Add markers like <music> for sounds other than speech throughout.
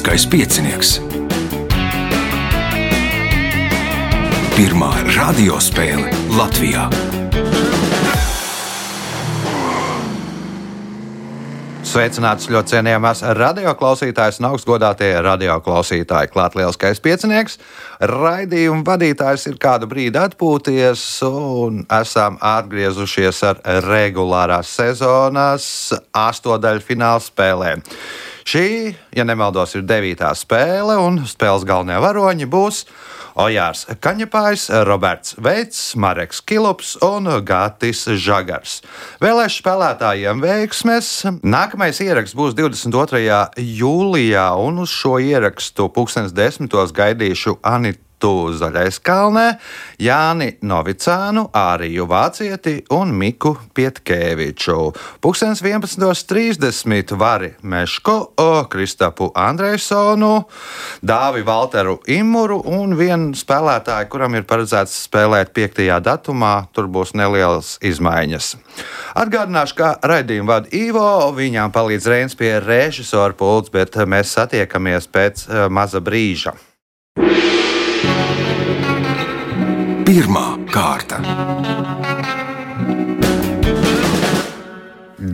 Lieliskais piecinieks. Pirmā radiospēle Latvijā. Sveicināts ļoti cienījamās radioklausītājas un augstgadātie radioklausītāji. Klāt lielskais piecinieks. Raidījuma vadītājs ir kādu brīdi atpūties, un esam atgriezušies ar regulārās sezonas astotdaļu fināla spēlēm. Šī, ja nemaldos, ir devītā spēle, un spēles galvenie varoņi būs Ojārs Kaņepājs, Roberts Veits, Mareks Kilops un Gatis Žagars. Vēlēšu spēlētājiem veiksmes. Nākamais ieraksts būs 22. jūlijā, un uz šo ierakstu 2010. gaidīšu Anitu. Zaļais kalnē, Jāni Novicānu, Āriju Vācieti un Miku Pietkēviču. 11.30 Vari Meško, Kristapu Andrejsonu, Dāvi Valteru Imuru un vienu spēlētāju, kuram ir paredzēts spēlēt 5. datumā. Tur būs nelielas izmaiņas. Atgādināšu, ka raidījumu vada Ivo, viņām palīdz Reins pie režisora pults, bet mēs satiekamies pēc maza brīža. Pirmā kārta.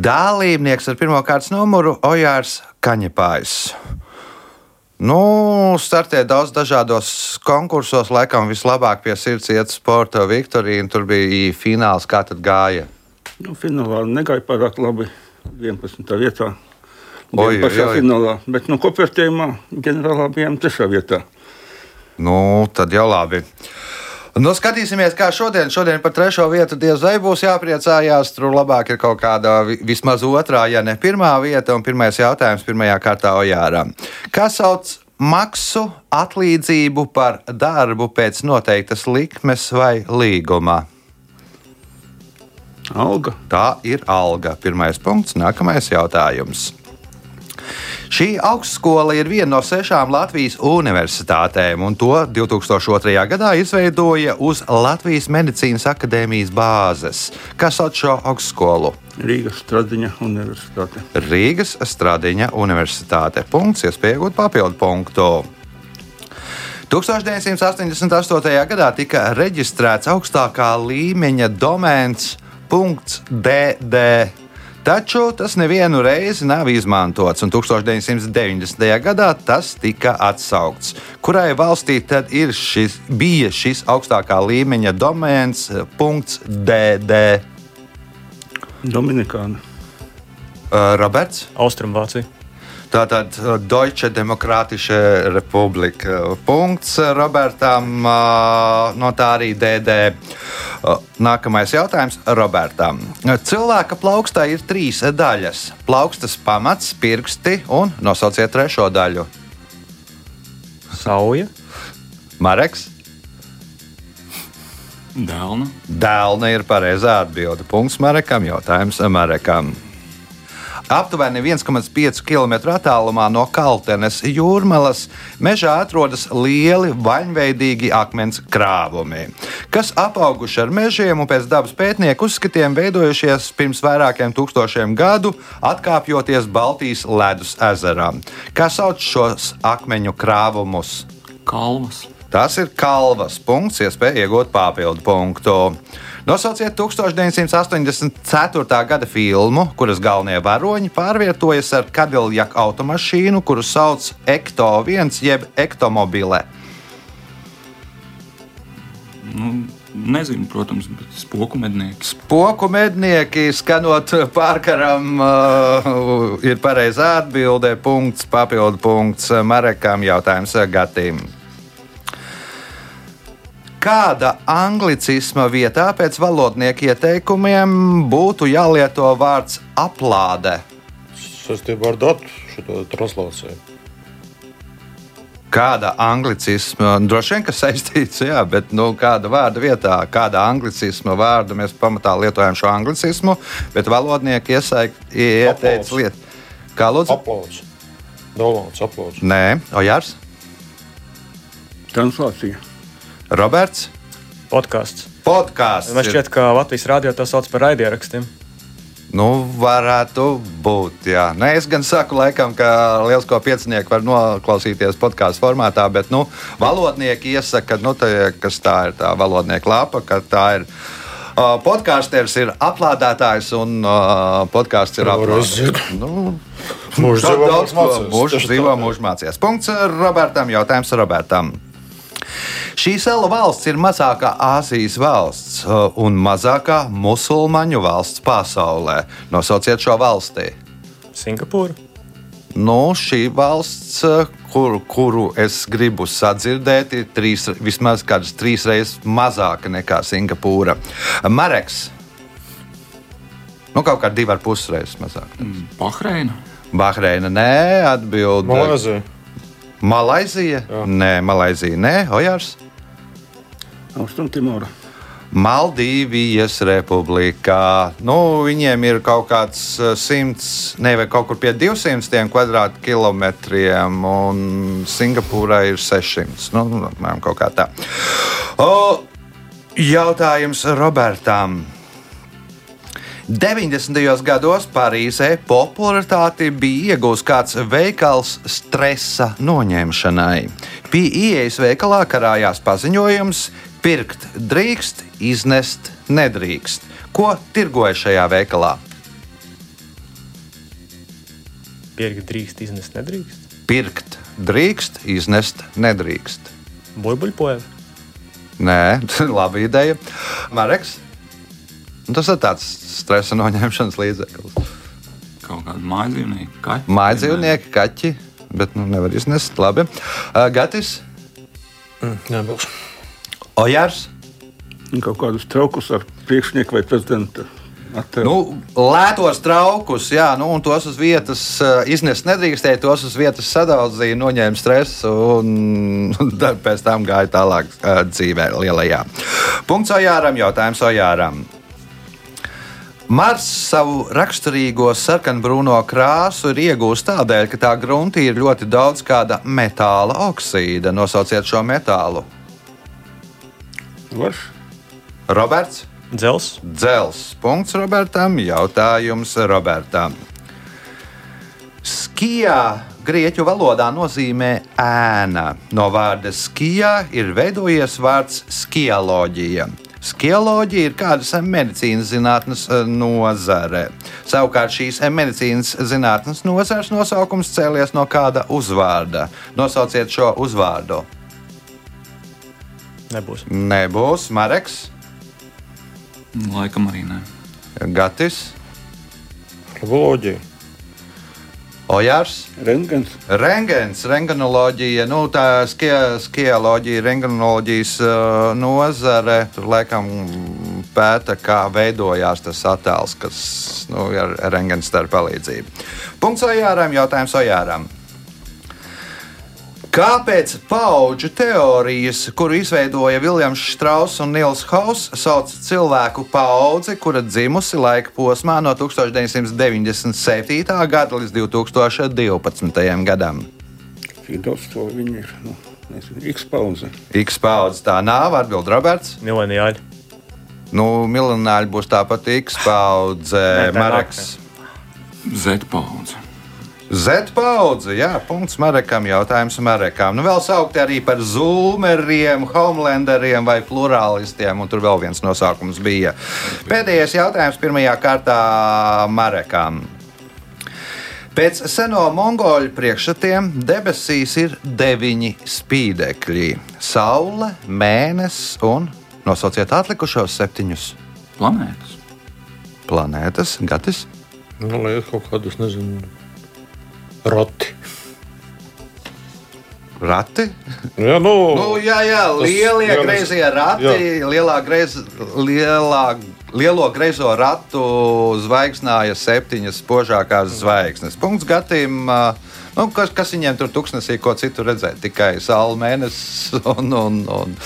Dalībnieks ar pirmā kārtas numuru Ojārs Kaņepājs. Nu, startē daudz dažādos konkursos, laikam vislabāk pie sirds iet sporta Viktorija. Tur bija fināls, kā tad gāja. Nu, finālā negāja pārāk labi. 11. vietā. Oi, pašā oi. finālā. Bet no kopvērtējumā ģenerālā bijām trešā vietā. Nu, tad jau labi. Nu, skatīsimies, kā šodien. Šodien par trešo vietu diez vai būs jāpriecājās. Tur labāk ir kaut kāda vi- vismaz otrā, ja ne pirmā vieta. Un pirmais jautājums pirmajā kārtā Ojāram. Kā sauc maksu atlīdzību par darbu pēc noteiktas likmes vai līguma? Alga. Tā ir alga. Pirmais punkts, nākamais jautājums. Šī augstskola ir viena no sešām Latvijas universitātēm, un to 2002. gadā izveidoja uz Latvijas Medicīnas akadēmijas bāzes. Kas sauc šo augstskolu? Rīgas Stradiņa universitāte. Rīgas Stradiņa Universitāte. Punkts, iespēja iegūt papildu punktu. 1988. gadā tika reģistrēts augstākā līmeņa domēns .dd. Taču tas nevienu reizi nav izmantots, un 1990. gadā tas tika atsaukts. Kurai valstī tad ir šis, bija šis augstākā līmeņa domēns .dd? Dominikāna. Uh, Roberts? Austrumvācija. Tātad uh, Deutsche Demokratische Republika. Punkts uh, Robertam, no tā arī DD. Nākamais jautājums Robertam. Cilvēka plaukstā ir trīs daļas - plaukstas pamats, pirksti un nosauciet trešo daļu. Sauja. Mareks. Dēlna. Dēlna ir pareizā atbilde. Punkts Marekam. Jautājums Marekam. Aptuveni 1,5 km attālumā no Kaltenes jūrmalas mežā atrodas lieli vaļņveidīgi akmens krāvumi, kas apauguši ar mežiem un pēc dabas pētnieku uzskatiem veidojušies pirms vairākiem tūkstošiem gadu, atkāpjoties Baltijas ledus ezeram. Kā sauc šos akmeņu krāvumus? Kalvas. Tas ir kalvas punkts, iespēja iegūt papildu punktu. Nosauciet 1984. gada filmu, kuras galvenie varoņi pārvietojas ar Cadillac automašīnu, kuru sauc Ekto 1 jeb Ektomobile. Nu, nezinu, protams, bet spoku mednieks. Poku mednieki skanot pārkaram, uh, ir pareizā atbilde. Punkts, papildu punkts Marekam, jautājums Gatim. Kāda anglicisma vietā pēc valodnieku ieteikumiem būtu jālieto vārds aplāde? Sastībā ar datu šo translāciju. Kāda anglicisma, droši vien, ka saistīts, jā, bet nu, kāda vārda vietā, kāda anglicisma vārda mēs pamatā lietojam šo anglicismu, bet valodnieki ieteica lietu. Kā lūdzu? Aplauds. Downloads, aplauds. Nē, Ojārs, Translācija. Roberts, Podkāsts. podkāsts. Man šķiet, ka Latvijas rādio to sauc par raidierakstiem. Nu, varētu būt. Jā. Nu, es gan saku, laikam, ka liels ko piecinieku var noklausīties podkāstu formātā, bet nu, valodnieki iesaka, nu, tā, kas tā ir tā valodnieka lapa, ka tā ir. Uh, Podkāsters ir aplādētājs un uh, podkāsts ir aplādētājs. Nu, Mūžs dzīvo, mūžs mācījās. Punkts Robertam. Jautājums Robertam. Šī sela valsts ir mazākā Āzijas valsts uh, un mazākā musulmaņu valsts pasaulē. Nosauciet šo valsti. Singapūra. Nu, šī valsts, uh, kuru, kuru es gribu sadzirdēt, ir trīs, vismaz kādas trīs reizes mazāka nekā Singapūra. Mareks. Nu, kaut kā divi ar pus reizes mazāk. Bahreina. Bahreina nē, atbild. Malaizija? Nē, Malaizija nē, Ojārs. Austrumtimora. Maldīvijas republikā. Nu, viņiem ir kaut kāds eh, simts, ne vai kaut kur pie 200 kvadrātkilometriem, un Singapūrā ir 600. Nu, apmēram kaut kā tā. O, jautājums Robertam. 90. gados Parīzē popularitāti bija iegūts kāds veikals stresa noņemšanai. Pie ieejas veikalā karājās paziņojums: pirkt drīkst, iznest nedrīkst. Ko tirgoja šajā veikalā? Pirkt drīkst, iznest nedrīkst. Pirkt drīkst, iznest nedrīkst. Burbuļpoja. Nē, <laughs> laba ideja. Mareks. Nu, Tas ir tāds stresa noņemšanas līdzeklis. Kaut kāda mājdzīvnieka, kaķa. Mājdzīvnieki, kaķi, bet nu, nevar iznest. Labi. Uh, Gatis, Nebūs. Ojārs. Un Kaut kādus traukus ar priekšnieku vai prezidenta attēlu. Nu, lētos traukus, jā, nu, un tos uz vietas uh, iznest nedrīkstēja, tos uz vietas sadaldzīja, noņēma stresu un tad <laughs> pēc tam gāja tālāk uh, dzīvē lielajā. Punkts Ojāram, jautājums Ojāram. Mars savu raksturīgo sarkanbrūno krāsu ir iegūst tādēļ, ka tā gruntī ir ļoti daudz kāda metāla oksīda. Nosauciet šo metālu. Varš? Roberts. Dzels. Dzels. Punkts Robertam. Jautājums Robertam. Skijā grieķu valodā nozīmē ēna. No vārda skijā ir veidojies vārds skioloģija. Skioloģija ir kādas medicīnas zinātnes eh, nozare. Savukārt šīs medicīnas zinātnes nozares nosaukums cēlies no kāda uzvārda. Nosauciet šo uzvārdu. Nebūs. Nebūs Mareks, Laikam arī nē. Gatis, Laboloģija. Ojārs. Rengens. Rengens, rengenoloģija, nu, tā skioloģija, rengenoloģijas uh, nozare. Tur laikam pēta, kā veidojās tas attēls, kas nu, ir rengens starp palīdzību. Punkts Ojāram, jautājums Ojāram. Kāpēc paudžu teorijas, kuru izveidoja Viljams Strauss un Nils Hauss, sauc cilvēku paudzi, kura dzimusi laika posmā no 1997. gada līdz 2012. gadam? Cik daudz to viņi ir? Nu, nezinu, X pauze. X paudze tā nav, atbild Roberts. Mileniāļi. Nu, miljonāļi būs tāpat X paudze, Mareks. Z paudze. Z paudze, jā, punkts Marekam, jautājums Marekam. Nu, vēl saukti arī par zoomeriem, homelanderiem vai plurālistiem, un tur vēl viens nosaukums bija. Pēdējais jautājums pirmajā kārtā Marekam. Pēc seno mongoļu priekšstatiem debesīs ir deviņi spīdekļi - saule, mēnesis un nosauciet atlikušos septiņus Planētas. planētas, gatis. Nu, lai ir kaut kādus, nezinu, rati. Rati. Jā, nu, Nu, jā, jā, lielie jā, mēs- greizie rati, jā. lielā greiz, lielā, lielo greizo ratu zvaigznāja septiņas spožākās zvaigznes. Punkts gatim. Nu, kas, kas viņiem tur tuksnesī, ko citu redzēt? Tikai saule, mēnesis un, un, un,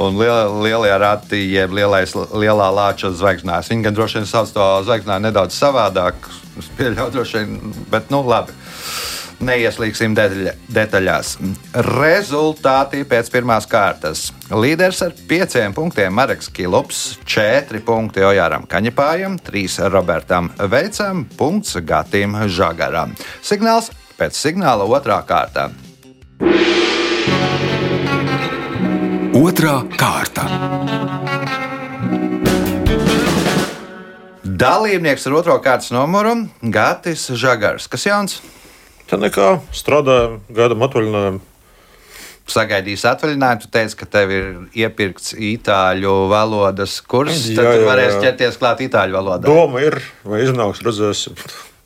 un liel, lielie rati, jeb lielais, lielā lāča zvaigznājs. Viņi gan droši vien sauc to zvaigznāju nedaudz savādāk, es pieļauju droši vien, bet nu labi. Neieslīgsim detaļa, detaļās. Rezultāti pēc pirmās kārtas. Līderis ar pieciem punktiem Marks Kilups, četri punkti Ojāram Kaņepājam, trīs Robertam Veicam, punkts Gatim Žagaram. Signāls pēc signāla otrā kārta. Otra kārta. Dalībnieks ar otro kārtas numuru Gatis Žagars. Kas jauns? Tā nekā strādājam, gaidām atvaļinājumu. Sagaidījis atvaļinājumu, tu teici, ka tev ir iepirkts itāļu valodas kurs. Jā, Tad jā, jā. ķerties klāt itāļu valodai. Doma ir, vai iznāks, redzēsim.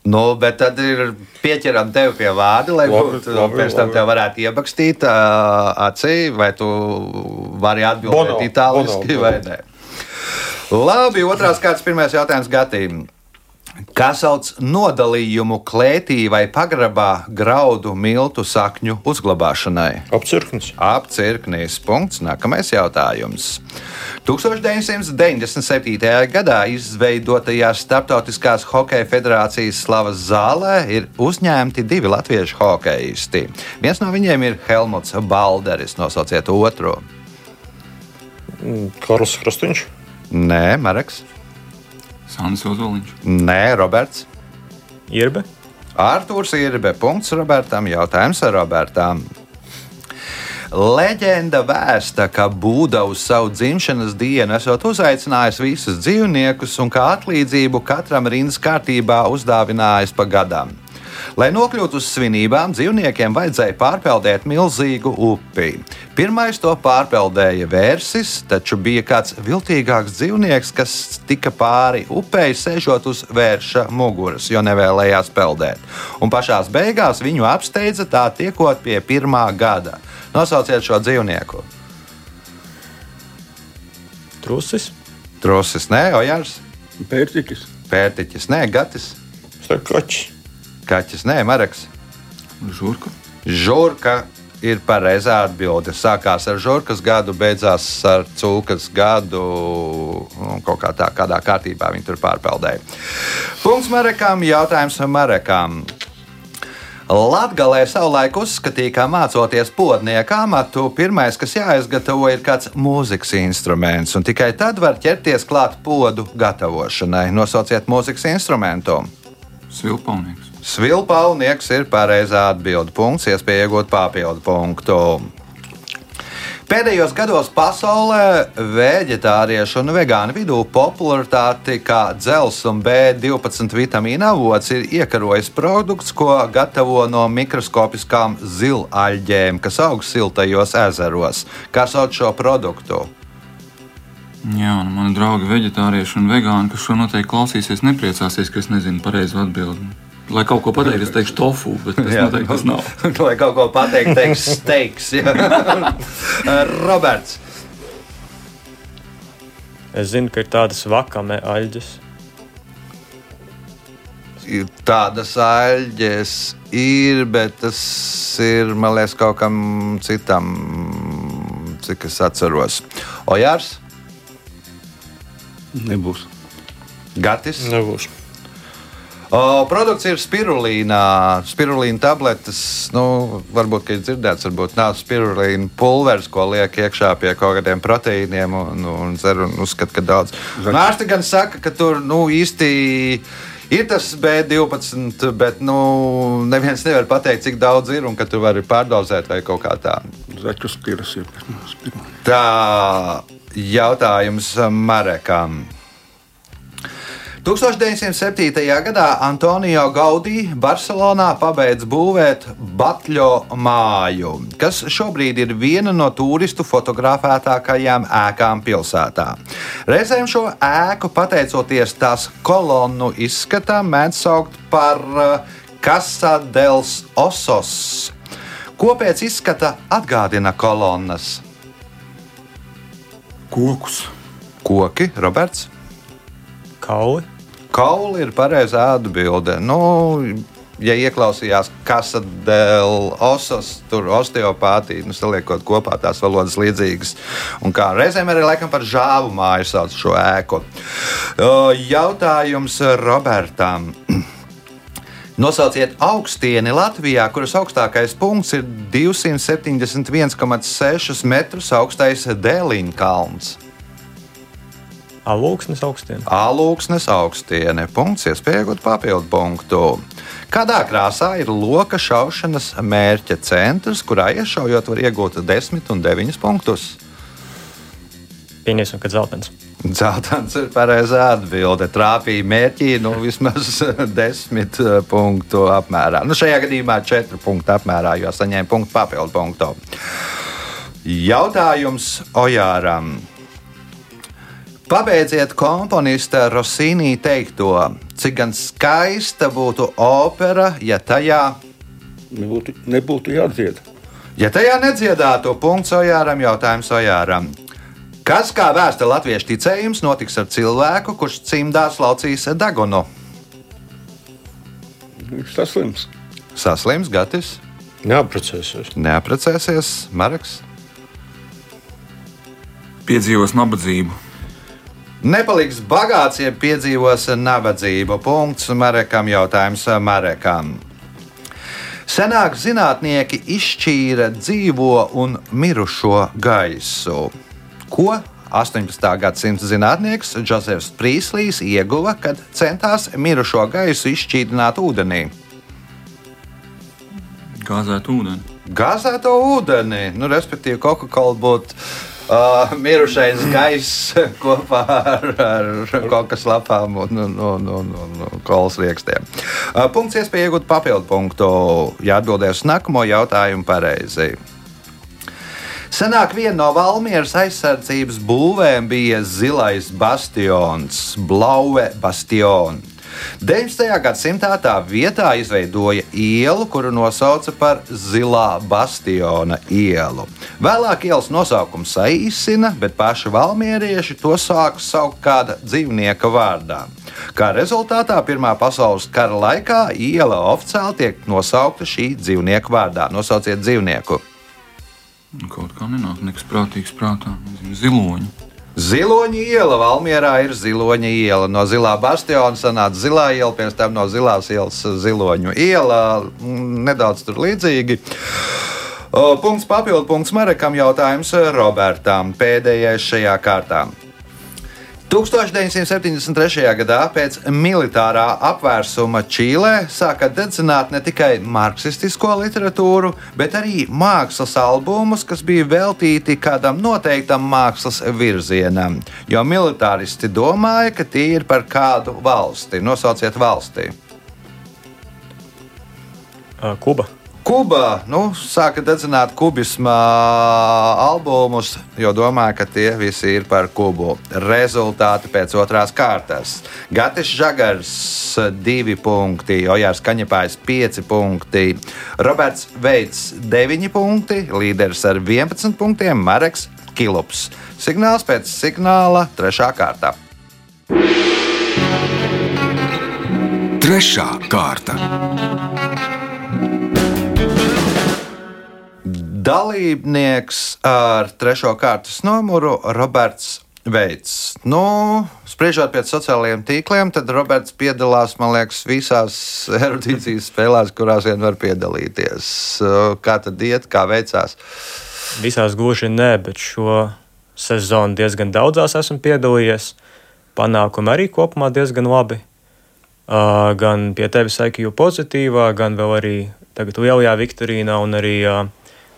Nu, bet tad ir pieķeram tevi pie vārda, lai Labi, būtu, labi, pēc tam tev varētu iebakstīt uh, acī, vai tu vari atbildēt Bono, itāliski bono, vai nē. Labi, otrās kārtas, pirmais jautājums Gatīm. Kā sauc nodalījumu klētī vai pagrabā graudu miltu sakņu uzglabāšanai? Apcirknis. Apcirknīs punkts. Nākamais jautājums. 1997. gadā izveidotajā Startautiskās hokeja federācijas slavas zālē ir uzņemti divi latviešu hokeisti. Viens no viņiem ir Helmuts Balderis. Nosauciet otru. Karls Krastīņš. Nē, Marks. Sandis Ozoliņš. Nē, Roberts. Irbe, Arthurs ir B. punkts Robertam. Jautājums Robertam. Leģenda vēsta, ka Būda uz savu dzimšanas dienu esot uzaicinājis visus dzīvniekus un kā atlīdzību katram rindas kārtībā uzdāvinājis pa gadam. Lai nokļūtu uz svinībām, dzīvniekiem vajadzēja pārpeldēt milzīgu upi. Pirmais to pārpeldēja vērsis, taču bija kāds viltīgāks dzīvnieks, kas tika pāri upei, sēžot uz vērša muguras, jo nevēlējās peldēt. Un pašā beigās viņu apsteidza tā tiekot pie pirmā gada. Nosauciet šo dzīvnieku. Trusis, Trusis, nē, Ojārs, Pērtiķis. Pērtiķis, nē, Gatis, Kaķis. Kaķis, nē, Maraks. Žurka. Žurka ir pareizā atbilde. Sākās ar žurkas gadu, beidzās ar cūkas gadu. Nu, kaut kā tā, kādā kārtībā viņi tur pārpeldēja. Punkts Marekam, jautājums Marekam. Latvijā savulaik uzskatīja, ka mācoties potnieku amatu, pirmais, kas jāizgatavo, ir kāds mūzikas instruments, un tikai tad var ķerties klāt podu gatavošanai. Nosauciet mūzikas instrumentu. Svilpaunieks. Svilpaunieks ir pareizā atbilde. Punkts, iespēja iegūt papildu punktu. Pēdējos gados pasaulē vegetāriešu un vegānu vidū popularitāti kā dzelzs un B12 vitamīna avots ir iekarojis produkts, ko gatavo no mikroskopiskām zilaļģēm, kas aug siltajos ezeros. Kā sauc šo produktu? Jā, nu, mani draugi, vegetārieši un vegāni, kas šo noteikti klausīsies, nepriecāsies, ka es nezinu pareizo atbildi. Lai kaut ko pateiktu, es teikšu tofu, bet tas Jā, noteikti tas nav. <laughs> Lai kaut ko pateikt, teiks steiks. <laughs> Roberts. es zinu, ka ir tādas vakame aļģes. Ir Tādas aļģes ir, bet tas ir, liekas, kaut kam citam, cik es atceros. Ojārs, Nebūs. Gatis. Nebūs. O, produkts ir spirulīna. Spirulīna tabletes, nu, varbūt, ir dzirdēts, varbūt nav spirulīna pulveris, ko liek iekšā pie kaut kādiem proteīniem un, un cer un uzskata, ka daudz. Nārsti gan saka, ka tur nu, īsti. Ir tas B12, bet nu, neviens nevar pateikt, cik daudz ir un ka tu vari pārdozēt vai kaut kā tā. Zaķus piras ir pirmās. pirmā. Tā jautājums Marekam. 1907. gadā Antonio Gaudī Barcelonā pabeidza būvēt Batļo māju, kas šobrīd ir viena no turistu fotografētākajām ēkām pilsētā. Reizēm šo ēku, pateicoties tās kolonnu izskatam, mēdz saukt par eh, Casa dels Osos. Ko pēc izskata atgādina kolonnas? Kokus. Koki, Roberts? Kauli, Kauli ir pareizā atbilde. Nu, ja ieklausījās Casa del Osos, tur osteopātija, nu, saliekot kopā tās valodas līdzīgas. Un kā reizēm arī laikam par žāvu māju sauc šo ēku. Jautājums Robertam. <clears throat> Nosauciet augstieni Latvijā, kuras augstākais punkts ir 271,6 metrus augstais Dēliņa kalns. Alūksnes augstiem. Alūksnes augstiene. Punkts, iespējot papildu punktu. Kādā krāsā ir loka šaušanas mērķa centrs, kurā iešaujot var iegūt 10 un 9 punktus? Pieņemsim, ka zeltains. Zeltans ir pareizā atbilde. Trāpīja mērķī nu, vismaz <laughs> 10 punktu apmērā. Nu, šajā gadījumā 4 punktu apmērā, jo saņēma punktu papildu punktu. Jautājums Ojāram. Pabeidziet komponista Rosīnī teikto, cik gan skaista būtu opera, ja tajā, Nebūtu, nebūtu jādzied. ja tajā nedziedātu punkts Ojāram, jautājums Ojāram. Kas, kā vēsta latviešu ticējums, notiks ar cilvēku, kurš cimdā slaucīs degunu? Viņš saslims. Saslims, Gatis, Neaprecēsies. neaprecēsies, Marks. Piedzīvos nabadzību. Nepaliks bagāts, ja piedzīvos nabadzību. Punkts Marekam jautājums Marekam. Senāk zinātnieki izšķīra dzīvo un mirušo gaisu. Ko 18. gadsimta zinātnieks Džozefs Prīslīs ieguva, kad centās mirušo gaisu izšķīdināt ūdenī? Gāzēt ūdeni. Gāzēto ūdeni, nu, respektīvi, Coca-Cola būtu uh, mirušais gaiss <laughs> kopā ar, ar kokas lapām un, un, un, un, un, kolas riekstiem. Uh, punkts iespēja iegūt papildu punktu, ja atbildēs uz nākamo jautājumu pareizi. Senāk viena no Valmieras aizsardzības būvēm bija zilais bastions, Blaue Bastion. 19. gadsimtā tā vietā izveidoja ielu, kuru nosauca par Zilā bastiona ielu. Vēlāk ielas nosaukums saīsina, bet paši valmierieši to sāka saukt kāda dzīvnieka vārdā. Kā rezultātā Pirmā pasaules kara laikā iela oficiāli tiek nosaukta šī dzīvnieka vārdā. Nosauciet dzīvnieku! Kaut kā nenāk nekas prātīgs prātā. Nezinu, Ziloņi. Ziloņa iela Valmjerā ir ziloņa iela. No zilā bastiona sanāca zilā iela, pēc tam no zilās ielas ziloņu iela. Mm, Nedaudz tur līdzīgi. Punkts papildu punkts Marekam jautājums Robertam. Pēdējais šajā kārtā. 1973. gadā pēc militārā apvērsuma Čīlē sāka dedzināt ne tikai marksistisko literatūru, bet arī mākslas albumus, kas bija veltīti kādam noteiktam mākslas virzienam. Jo militāristi domāja, ka tie ir par kādu valsti. Nosauciet valsti. Kuba. Kuba nu, sāka dedzināt kubisma albumus, jo domāja, ka tie visi ir par Kubu. Rezultāti pēc otrās kārtas. Gatis Žagars, 2 punkti, Ojārs Kaņepājs, 5 punkti, Roberts Veits, 9 punkti, līderis ar 11 punktiem, Mareks Kilups. Signāls pēc signāla, 3. kārta. Trešā kārta. Dalībnieks ar trešo kārtas numuru Roberts Veits. Nu, spriežot pēc sociālajiem tīkliem, tad Roberts piedalās, man liekas, visās erudīcijas spēlēs, kurās vien var piedalīties. Kā tad iet, kā veicās? Visās gluži nē, bet šo sezonu diezgan daudzās esmu piedalījies. Panākumi arī kopumā diezgan labi. Uh, gan pie tevis IQ pozitīvā, gan vēl arī tagad lielajā Viktorīnā un arī uh,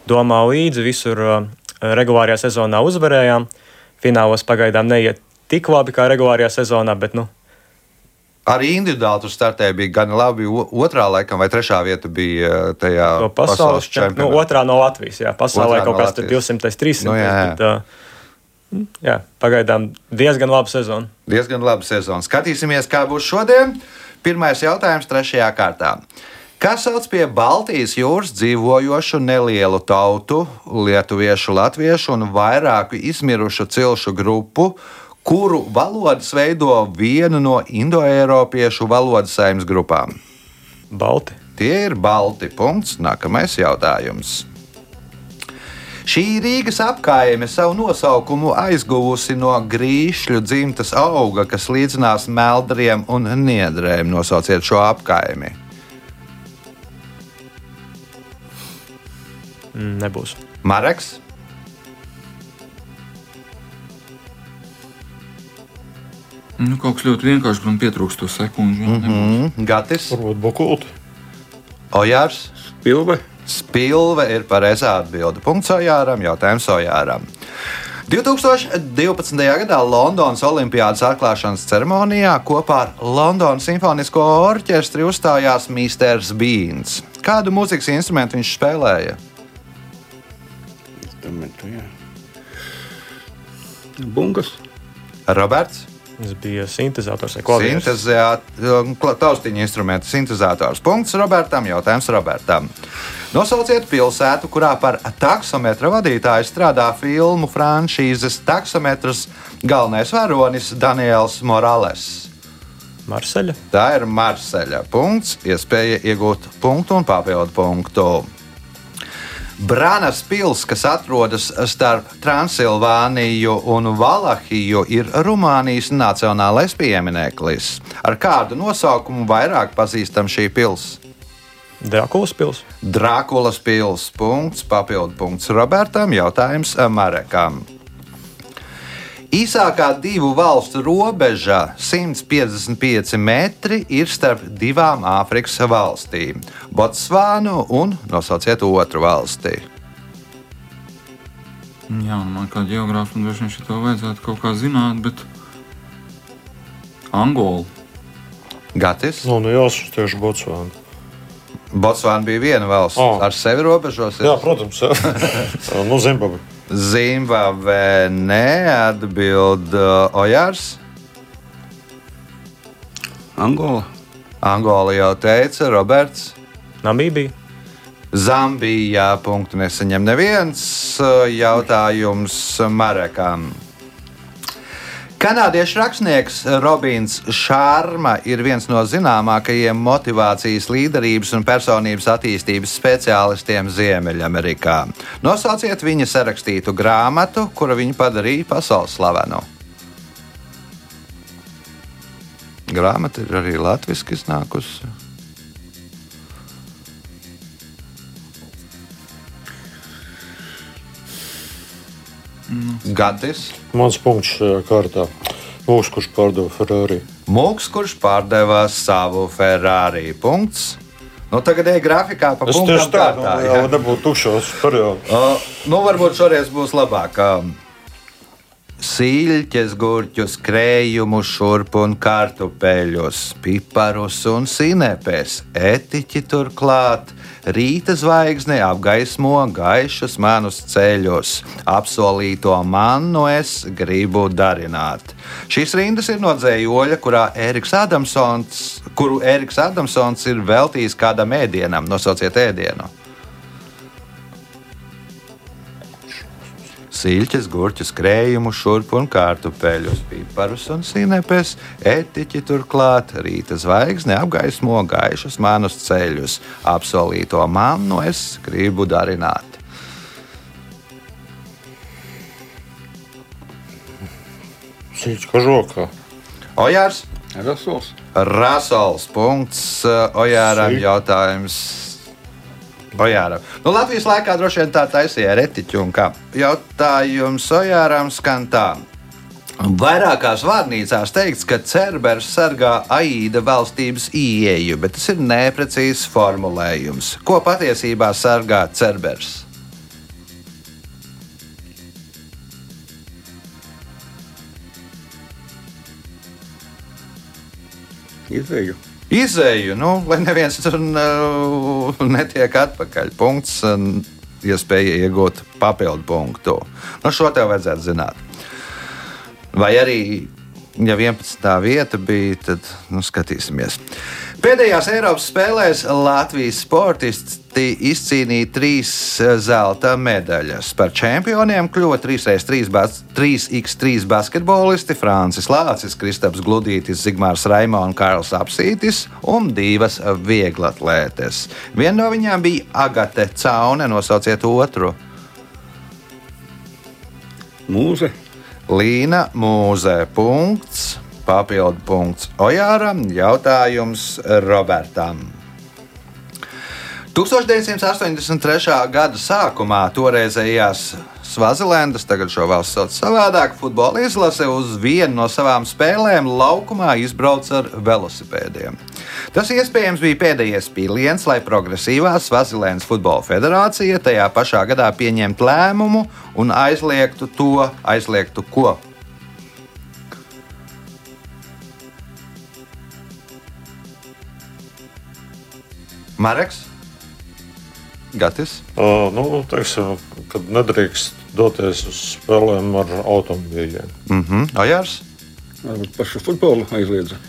domā līdzi. Visur uh, regulārajā sezonā uzvarējām. Finālos pagaidām neiet tik labi kā regulārajā sezonā, bet nu, Arī individuāli tur startēja bija gan labi. Otrā, laikam, vai trešā vieta bija uh, tajā to pasaules čempionātā. Nu, otrā no Latvijas. Jā, pasaulē Otrā kaut no kas tur Latvijas. 200, 300. Nu, jā, jā. Bet, uh, jā, pagaidām diezgan laba sezona. Diezgan laba sezona. Skatīsimies, kā būs šodien. Pirmais jautājums, trešajā kārtā. Kas sauc pie Baltijas jūras dzīvojošu nelielu tautu, lietuviešu, latviešu un vairāku izmirušu cilšu grupu, kuru valodas veido vienu no indoeiropiešu valodas saimnes grupām? Balti. Tie ir balti. Punkts. Nākamais jautājums. Šī Rīgas apkaime savu nosaukumu aizguvusi no grīšļu dzimtas auga, kas līdzinās meldriem un niedrēm. Nosauciet šo apkaimi. Nebūs. Mareks, Nu, kaut kas ļoti vienkāršs, man pietrūkst to sekundžu. Mm -hmm. mm, Gatis, Varbūt Bokulti. Ojārs. Pilve. Spilve ir pareizā atbilde. Punkts Ojāram, jautājums Ojāram. 2012. gadā Londonas Olimpiādas atklāšanas ceremonijā kopā ar Londonas Simfonisko orķestri uzstājās Misters Beans. Kādu mūzikas instrumentu viņš spēlēja? Instrumentu, jā. Bungas. Roberts. Tas bija sintēzators taustiņa instrumenta sintēzators. Punkts Robertam. Jautājums Robertam. Nosauciet pilsētu, kurā par taksometra vadītāju strādā filmu franšīzes taksometrs galvenais varonis Daniels Morales. Marseļa. Tā ir Marseļa. Punkts, iespēja iegūt punktu un papildu punktu. Brānas pils, kas atrodas starp Transilvāniju un Valahiju, ir Rumānijas nacionālais piemineklis. Ar kādu nosaukumu vairāk pazīstam šī pilsēta? Drakulas pils. Drākulas pils. Punkts, papildu punkts Robertam, jautājums Marekam. Īsākā divu valstu robeža, 155 metri, ir starp divām Āfrikas valstīm - Botsvānu un nosauciet otru valsti. Jā, un man kā geogrāfam droši vien to vajadzētu kaut kā zināt, bet Angola. Gatis. Nu, nu jāsaka, tieši Botsvāna. Botsvāna bija viena valsts, O. ar sevi robežos. Jā, protams. Jā. <laughs> nu, Zimbabve neatbild uh, Ojārs. Angola. Angola jau teica, Roberts. Namībija. Zambijā punktu nesaņem neviens uh, jautājums Marekam. Kanādiešu rakstnieks Robins Šārma ir viens no zināmākajiem motivācijas, līderības un personības attīstības speciālistiem Ziemeļamerikā. Nosauciet viņa sarakstītu grāmatu, kura viņu padarīja pasaules slavenu. Grāmata ir arī latviešu iznākusi. Gadis. Mans punkts šajā kārtā. Mūks, kurš pārdeva Ferrari. Mūks, kurš pārdeva savu Ferrari. Punkts. Nu, tagad ir grafikā pa Es punktām tieši tādu kārtā, jau ja? nebūtu tukšos periodos. Uh, nu, varbūt šoreiz būs labāk. Um, Sīļķes, gurķus, krējumus, šurp un kartupeļus, piparus un sinepes, etiķi turklāt. Rīta zvaigzne apgaismo gaišus manus ceļus, apsolīto mannu es gribu darināt. Šīs rindas ir no dzējoļa, kurā Eriks Adamsons, kuru Eriks Adamsons ir veltījis kādam ēdienam. Nosauciet ēdienu! Sīļķis, gurķus, krējumus, šurp un kārtupeļus, piparus un sinepes, etiķi turklāt, rīta zvaigzne apgaismo gaišus manus ceļus. Apsolīto mannu es gribu darināt. Sīķis kā žokā. Ojārs, Rasols. Rasols, punkts, Ojāram Sīk. jautājums. Ojāram. Nu, Latvijas laikā droši vien tā taisīja ar etiķu un kā. Jautājums Ojāram skan tā. Vairākās vārnīcās teikts, ka Cerbers sargā Aida valstības ieeju, bet tas ir neprecīzs formulējums. Ko patiesībā sargā Cerbers? Izēju. Izēju, nu, lai neviens tur netiek atpakaļ. Punkts, un iespēja iegūt papildu punktu. Nu, šo tev vajadzētu zināt. Vai arī, ja 11. vieta bija, tad nu, skatīsimies. Pēdējās Eiropas spēlēs Latvijas sportisti izcīnīja trīs eh, zelta medaļas. Par čempioniem kļuva 3x3, bas, 3x3 basketbolisti Francis Lācis, Kristaps Gludītis, Zigmārs Raimo un Kārls Apsītis un divas vieglatlētes. Viena no viņām bija Agate Caune, nosauciet otru. Mūze. Līna Mūze. Punkts. Papildu punkts Ojāram. Jautājums Robertam. 1983. gada sākumā toreizējās Svazilendas, tagad šo valsts sauc savādāk, futbola izlase uz vienu no savām spēlēm laukumā izbrauc ar velosipēdiem. Tas iespējams bija pēdējais pīliens, lai progresīvā Svazilendas futbola federācija tajā pašā gadā pieņemtu lēmumu un aizliegtu to, aizliegtu ko. Mareks? Gatis? Uh, nu, teiksim, kad nedrīkst doties uz spēlēm ar automobīļiem. Mhm. Ojārs? Varbūt pašu futbolu aizliedza.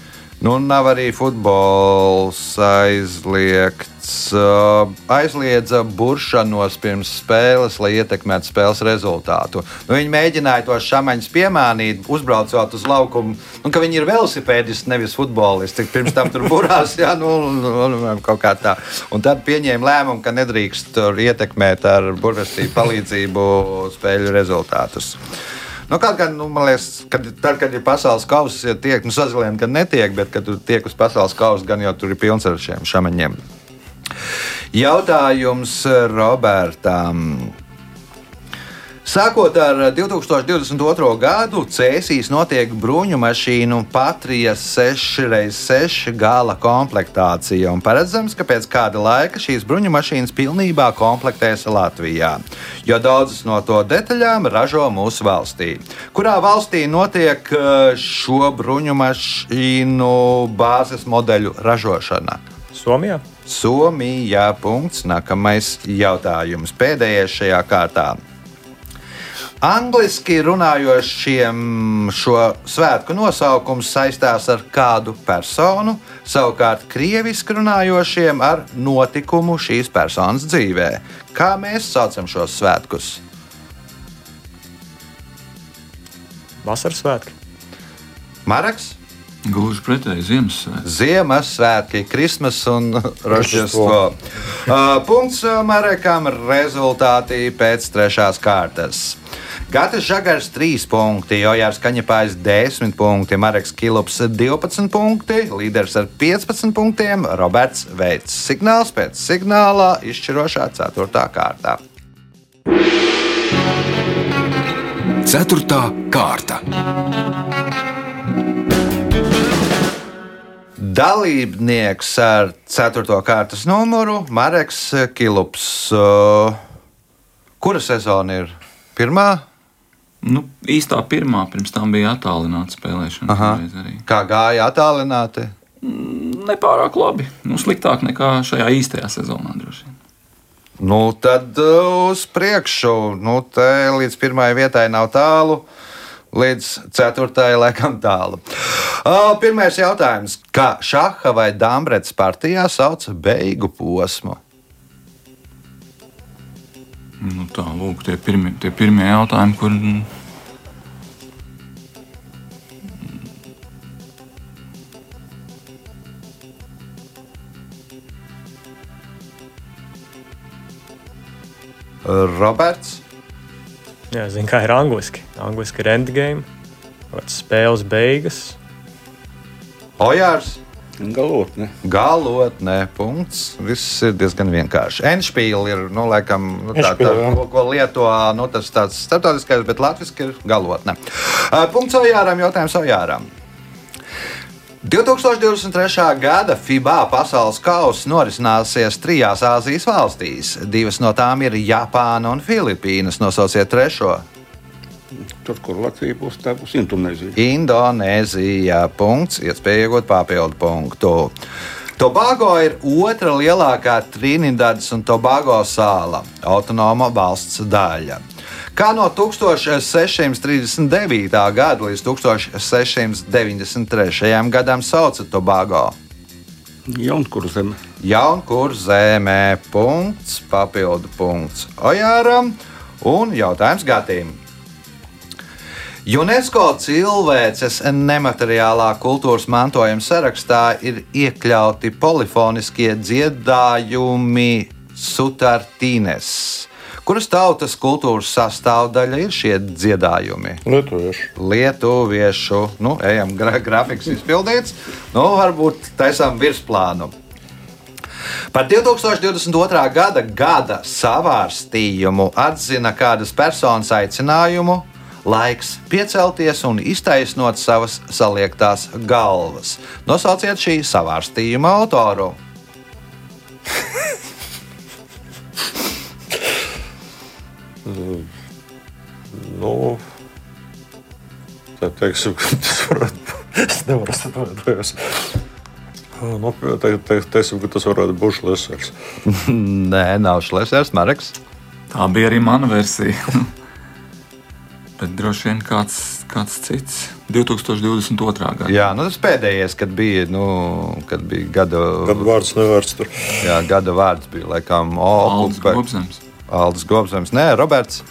Nu, nav arī futbols aizliegts. uh, Aizliedza buršanos pirms spēles, lai ietekmētu spēles rezultātu. Nu, viņi mēģināja to šāmaņus piemānīt, uzbraucot uz laukumu. Nu, ka viņi ir velosipēdisti, nevis futbolisti. Pirms tam tur burās, <laughs> jā, nu, nu, nu, kaut kā tā. Un tad pieņēma lēmumu, ka nedrīkst tur ietekmēt ar burvestību palīdzību spēļu rezultātus. Nu, kaut kā, nu, man liekas, kad, tad, kad ir pasaules kausa, ja tiek, nu, sazilēm, kad netiek, bet, kad tu tiek uz pasaules kausa, gan jau tur ir pilns ar šiem šamaņiem. Jautājums Robertam. Sākot ar 2022. gadu, Cēsīs notiek bruņu mašīnu Patrija 6x6 gala komplektācija. un Paredzams, ka pēc kāda laika šīs bruņu mašīnas pilnībā komplektēs Latvijā, jo daudzas no to detaļām ražo mūsu valstī. Kurā valstī notiek eh, šo bruņu mašīnu bāzes modeļu ražošana? Somijā? Somijā. Punkts. Nākamais jautājums. Pēdējais šajā kārtā. Angliski runājošiem šo svētku nosaukums saistās ar kādu personu, savukārt krieviski runājošiem ar notikumu šīs personas dzīvē. Kā mēs saucam šos svētkus? Vasaras svētki. Maraks, Gluži pretēji Ziemassvētku. Ziemassvētki, Krismas un Rožģestvo. Uh, Punkts uh, Marekam, rezultāti pēc trešās kārtas. Gatis Žagars 3 punkti, Jojārs Kaņepājs 10 punkti, Mareks Kilops 12 punkti, līderis ar 15 punktiem, Roberts Veits. Signāls pēc signālā izšķirošā 4. kārtā. Ceturtā kārta. Dalībnieks ar 4. kārtas numuru Mareks Kilops. Uh, Kura sezona ir? Pirmā? Nu, īstā pirmā, pirms tam bija attālināta spēlēšana. Kā gāja attālināti? Nepārāk labi. Nu, sliktāk nekā šajā īstajā sezonā droši vien. Nu, tad uh, uz priekšu. Nu, līdz pirmajai vietai nav tālu. Līdz ceturtajai laikam tālu. Pirmais jautājums. Kā šaha vai dāmbrets partijā sauc beigu posmu? Nu, tā, lūk, tie pirmie, tie pirmie jautājumi, kur. mm, Roberts. Jā, zinu, kā ir angliski. Angliski ir endgame, vai spēles beigas. Ojārs. Galotne. Galotnē, punkts. Viss ir diezgan vienkārši. Enšpīli ir, nu, laikam, nu, tā, tā, ko, ko lieto, nu, tas tāds starptautiskais, bet latviski ir galotne. Uh, Punkts Ojāram, jautājums Ojāram. 2023. gada FIBA pasaules kausa norisināsies trijās Āzijas valstīs. Divas no tām ir Japāna un Filipīnas. Nosauciet trešo. Tur, kur Latvija būs, tā būs Indonēzija. Indonēzija. Punkts, iespēja iegūt papildu punktu. Tobago ir otra lielākā Trinidadas un Tobago sāla, autonoma valsts daļa. Kā no 1639. gada līdz 1693. gadam sauca Tobago? Jaunkur zeme. Jaunkur zemē, punkts, papildu punkts Ojāram un jautājums Gatīm. UNESCO cilvēces nemateriālā kultūras mantojuma sarakstā ir iekļauti polifoniskie dziedājumi sutartīnes. Kuras tautas kultūras sastāvdaļa ir šie dziedājumi? Lietuvieši. Lietuviešu, nu, ejam, gra grafiks izpildīts. Nu, varbūt taisām virsplānu. Par 2022. gada gada savārstījumu atzina kādas personas aicinājumu laiks piecelties un iztaisnot savas saliektās galvas. Nosauciet šī savārstījuma autoru. <laughs> Nu, tā teiksim, tas varētu būt. Es nevaru atvainoties. Nu, te, te, teiksim, ka tas varētu būt Šlesers. Nē, nav šlēsers, Marks. Tā bija arī mana versija. <laughs> Bet droši vien kāds, kāds cits. 2022. gada. Jā, nu, tas pēdējais, kad bija, nu, kad bija gada, Kad vārds nevērts tur. jā, gada vārds, bija laikam. Gobzems. Aldis Gobzems. Nē, Roberts.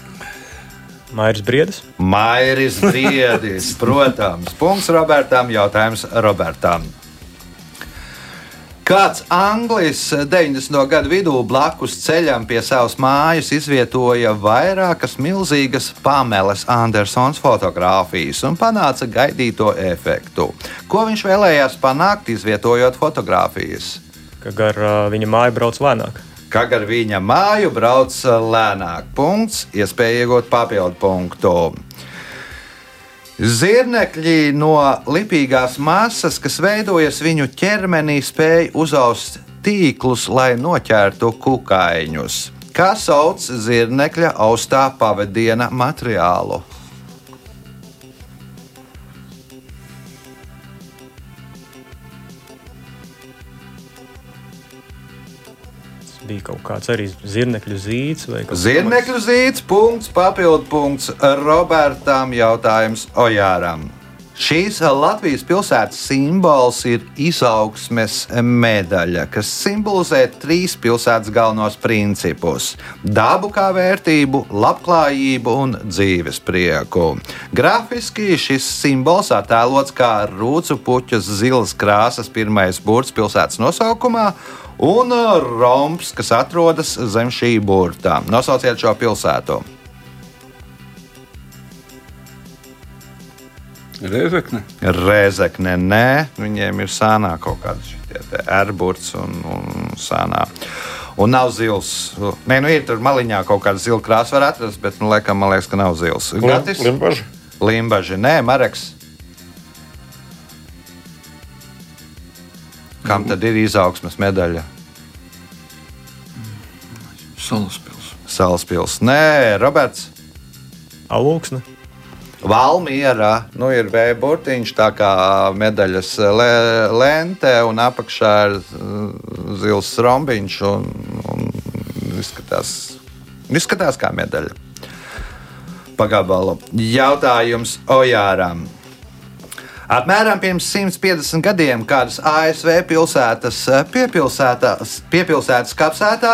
Mairis Briedis. Mairis Briedis, <laughs> protams. Punkts Robertam, jautājums Robertam. Kāds anglis 90. gadu vidū blakus ceļam pie savas mājas izvietoja vairākas milzīgas Pamelas Andersons fotogrāfijas un panāca gaidīto efektu. Ko viņš vēlējās panākt, izvietojot fotogrāfijas? ka gar uh, viņa māju brauc lēnāk. Kā ar viņa māju brauc lēnāk. Punkts, iespēja iegūt papildu punktu. Zirnekļi no lipīgās masas, kas veidojas viņu ķermenī, spēj uzaust tīklus, lai noķertu kukaiņus. Kā sauc zirnekļa austā pavadiena materiālu? Bija kaut kāds arī zirnekļu zīds Zirnekļu zīds, punkts, papildu punkts Robertam, jautājums Ojāram. Šīs Latvijas pilsētas simbols ir izaugsmes medaļa, kas simbolizē trīs pilsētas galvenos principus - dabu kā vērtību, labklājību un dzīves prieku. Grafiski šis simbols attēlots kā rūcu puķas zilas krāsas pirmais burts pilsētas nosaukumā un romps, kas atrodas zem šī burta. Nosauciet šo pilsētu. Reizekne. Rezekne, nē, viņiem ir sānā kaut kāda šie ērburts un, un sānā. Un nav zils. Nē, nu ir tur maliņā kaut kāda zila krāsa, var atrast, bet, nu, laikam, man liekas, ka nav zils. Gatis? Limbaži. Limbaži, nē, Mareks. Kam tad ir izaugsmes medaļa? Salaspils. Salaspils. Nē, Roberts. Alūksne. Valmiera nu, ir vēja burtiņš, tā kā medaļas le, lente, un apakšā ir uh, zils rombiņš. Un, un izskatās, izskatās kā medaļa. Pagabalu. Jautājums Ojāram. Apmēram pirms 150 gadiem kādas ASV pilsētas eh, piepilsētas kapsētā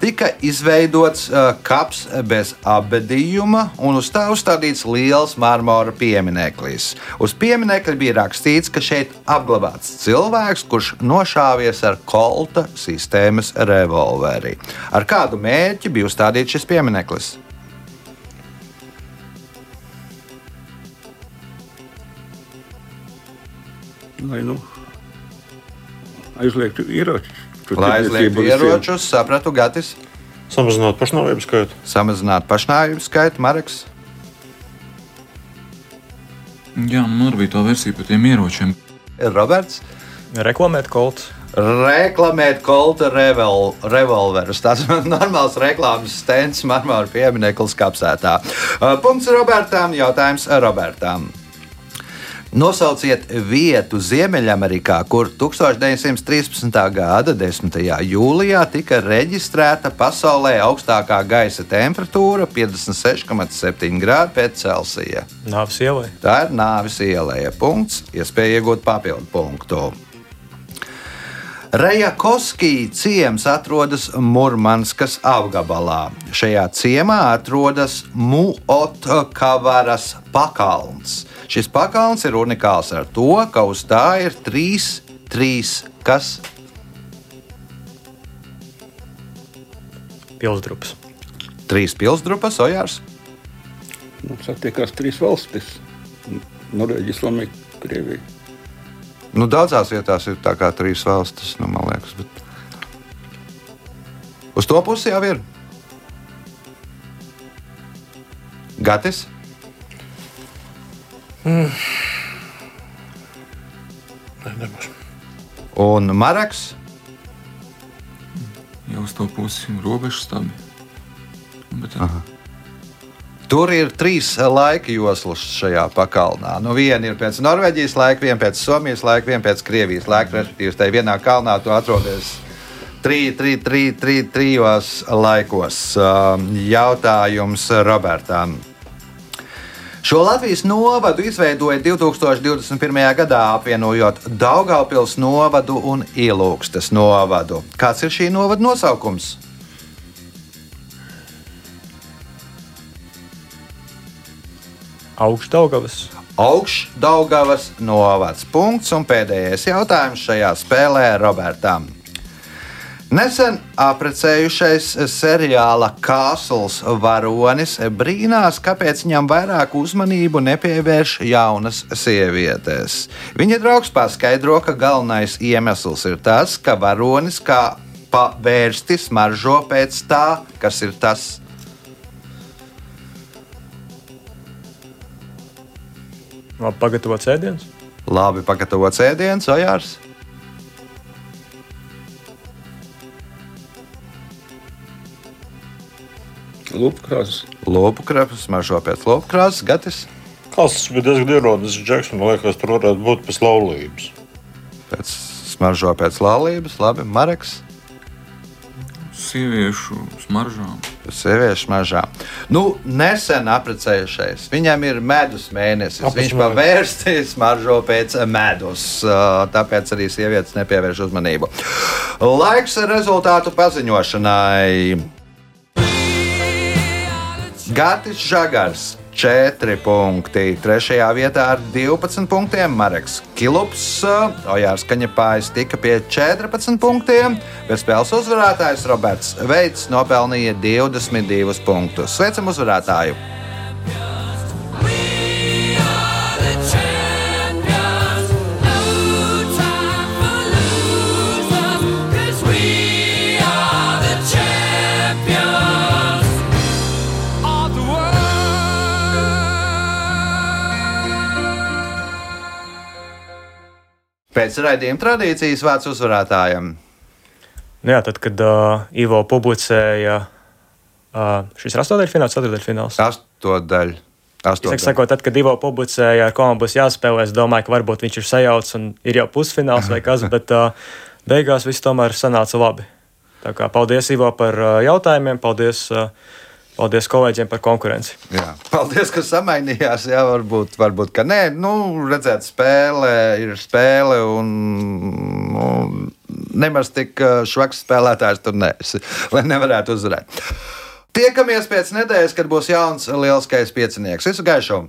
tika izveidots uh, kaps bez apbedījuma, un uz tā uzstādīts liels marmora piemineklis. Uz pieminekļa bija rakstīts, ka šeit apglabāts cilvēks, kurš nošāvies ar kolta sistēmas revolveri. Ar kādu mērķi bija uzstādīts šis piemineklis? Lai nu aizliegtu ieročus. Lai aizliegtu ieročus, sapratu, Gatis, Samazināt pašnāvību skaitu. samazināt pašnāvību skaitu, Marks. Jā, man arī bija tā versija par tiem ieročiem. Roberts. Reklamēt kolts. Reklamēt kolta revol, revolverus. Tas <laughs> ir normāls reklāmas stends, marmora piemineklis kapsētā. Uh, Punkts Robertam, jautājums Robertam. Nosauciet vietu Ziemeļamerikā, kur 1913. gada 10. jūlijā tika reģistrēta pasaulē augstākā gaisa temperatūra - 56,7 grādi pēc Celsija. Nāves ielai. Tā ir nāves ielēja. Punkts, iespēja iegūt papildu punktu. Rejakovskī ciems atrodas Mūrmanskas apgabalā. Šajā ciemā atrodas Muotkavaras pakalns. Šis pakalns ir unikāls ar to, ka uz tā ir trīs, trīs kas Pilsdrups. trīs pilsdrupas, ojārs. Nu, satiekās trīs valstis - Norvēģija, Somija, Krievija. Nu, daudzās vietās ir tā kā trīs valstis, nu, man liekas. Bet... Uz to pusi jau ir. Gatis? Nē, nebūs. Un Maraks? Jau uz to pusi robežas stabi. Bet, jā, Tur ir trīs laika joslas šajā pakalnā. Nu, viena ir pēc Norvēģijas laika, viena pēc Somijas laika, viena pēc Krievijas laika. Respektīvi, tajā vienā kalnā tu atrodies trī, trī, trī, trī, trijos laikos. Um, Jautājums Robertam. Šo Latvijas novadu izveidoja 2021. gadā, apvienojot Daugaupils novadu un Ilūgstes novadu. Kāds ir šī novada nosaukums? Augšdaugavas. Augšdaugavas novads. Punkts un pēdējais jautājums šajā spēlē Robertam. Nesen apprecējušais seriāla Kāsls varonis brīnās, kāpēc viņam vairāk uzmanību nepievērš jaunas sievietes. Viņa draugs paskaidro, ka galvenais iemesls ir tas, ka varonis kā pavērsti smaržo pēc tā, kas ir tas. Labi, pagatavots ēdiens. Labi pagatavots ēdiens, ojārs. Lupkrāsas. Lopu krāpes, smaržo pēc lopu krāsas, gatis. Kāds bija diezgan ierodas džeks, man liekas, tur varētu būt pēc laulības. Pēc smaržo pēc laulības, labi, Mareks. sieviešu smaržām. Sieviešu mažā. Nu, nesen apprecējušies. Viņam ir medus mēnesis. Kāpēc Viņš pavērsties maržo pēc medus. ā, Tāpēc arī sievietes nepievērš uzmanību. Laiks rezultātu paziņošanai. Gatis Žagars. 4 punkti. Trešajā vietā ar 12 punktiem Marks Kilups. Ojārs Kaņepājs tika pie 14 punktiem, bet spēles uzvarētājs Roberts Veits nopelnīja 22 punktus. Sveicam uzvarētāju! Pēc raidījuma tradīcijas vārds uzvarētājam. Nu, jā, tad, kad uh, Ivo publicēja uh, šis astotdaļfināls, ceturdaļfināls. Astodaļa. Es saku, sakot, tad, kad Ivo publicēja, ar ko man būs jāspēlē, es domāju, ka varbūt viņš ir sajaucis un ir jau pusfināls vai kas, bet uh, beigās viss tomēr sanāca labi. Tā kā paldies Ivo par uh, jautājumiem, paldies, uh, paldies kolēģiem par konkurenci. Jā. Paldies, ka samainījās. Jā, varbūt, varbūt ka nē, nu, redzēt, spēle ir spēle. Un, nu, nemaz tik ā, švaks spēlētājs tur neesi, lai nevarētu uzvarēt. Tiekamies pēc nedēļas, kad būs jauns lielskais piecinieks. Visu gaišu!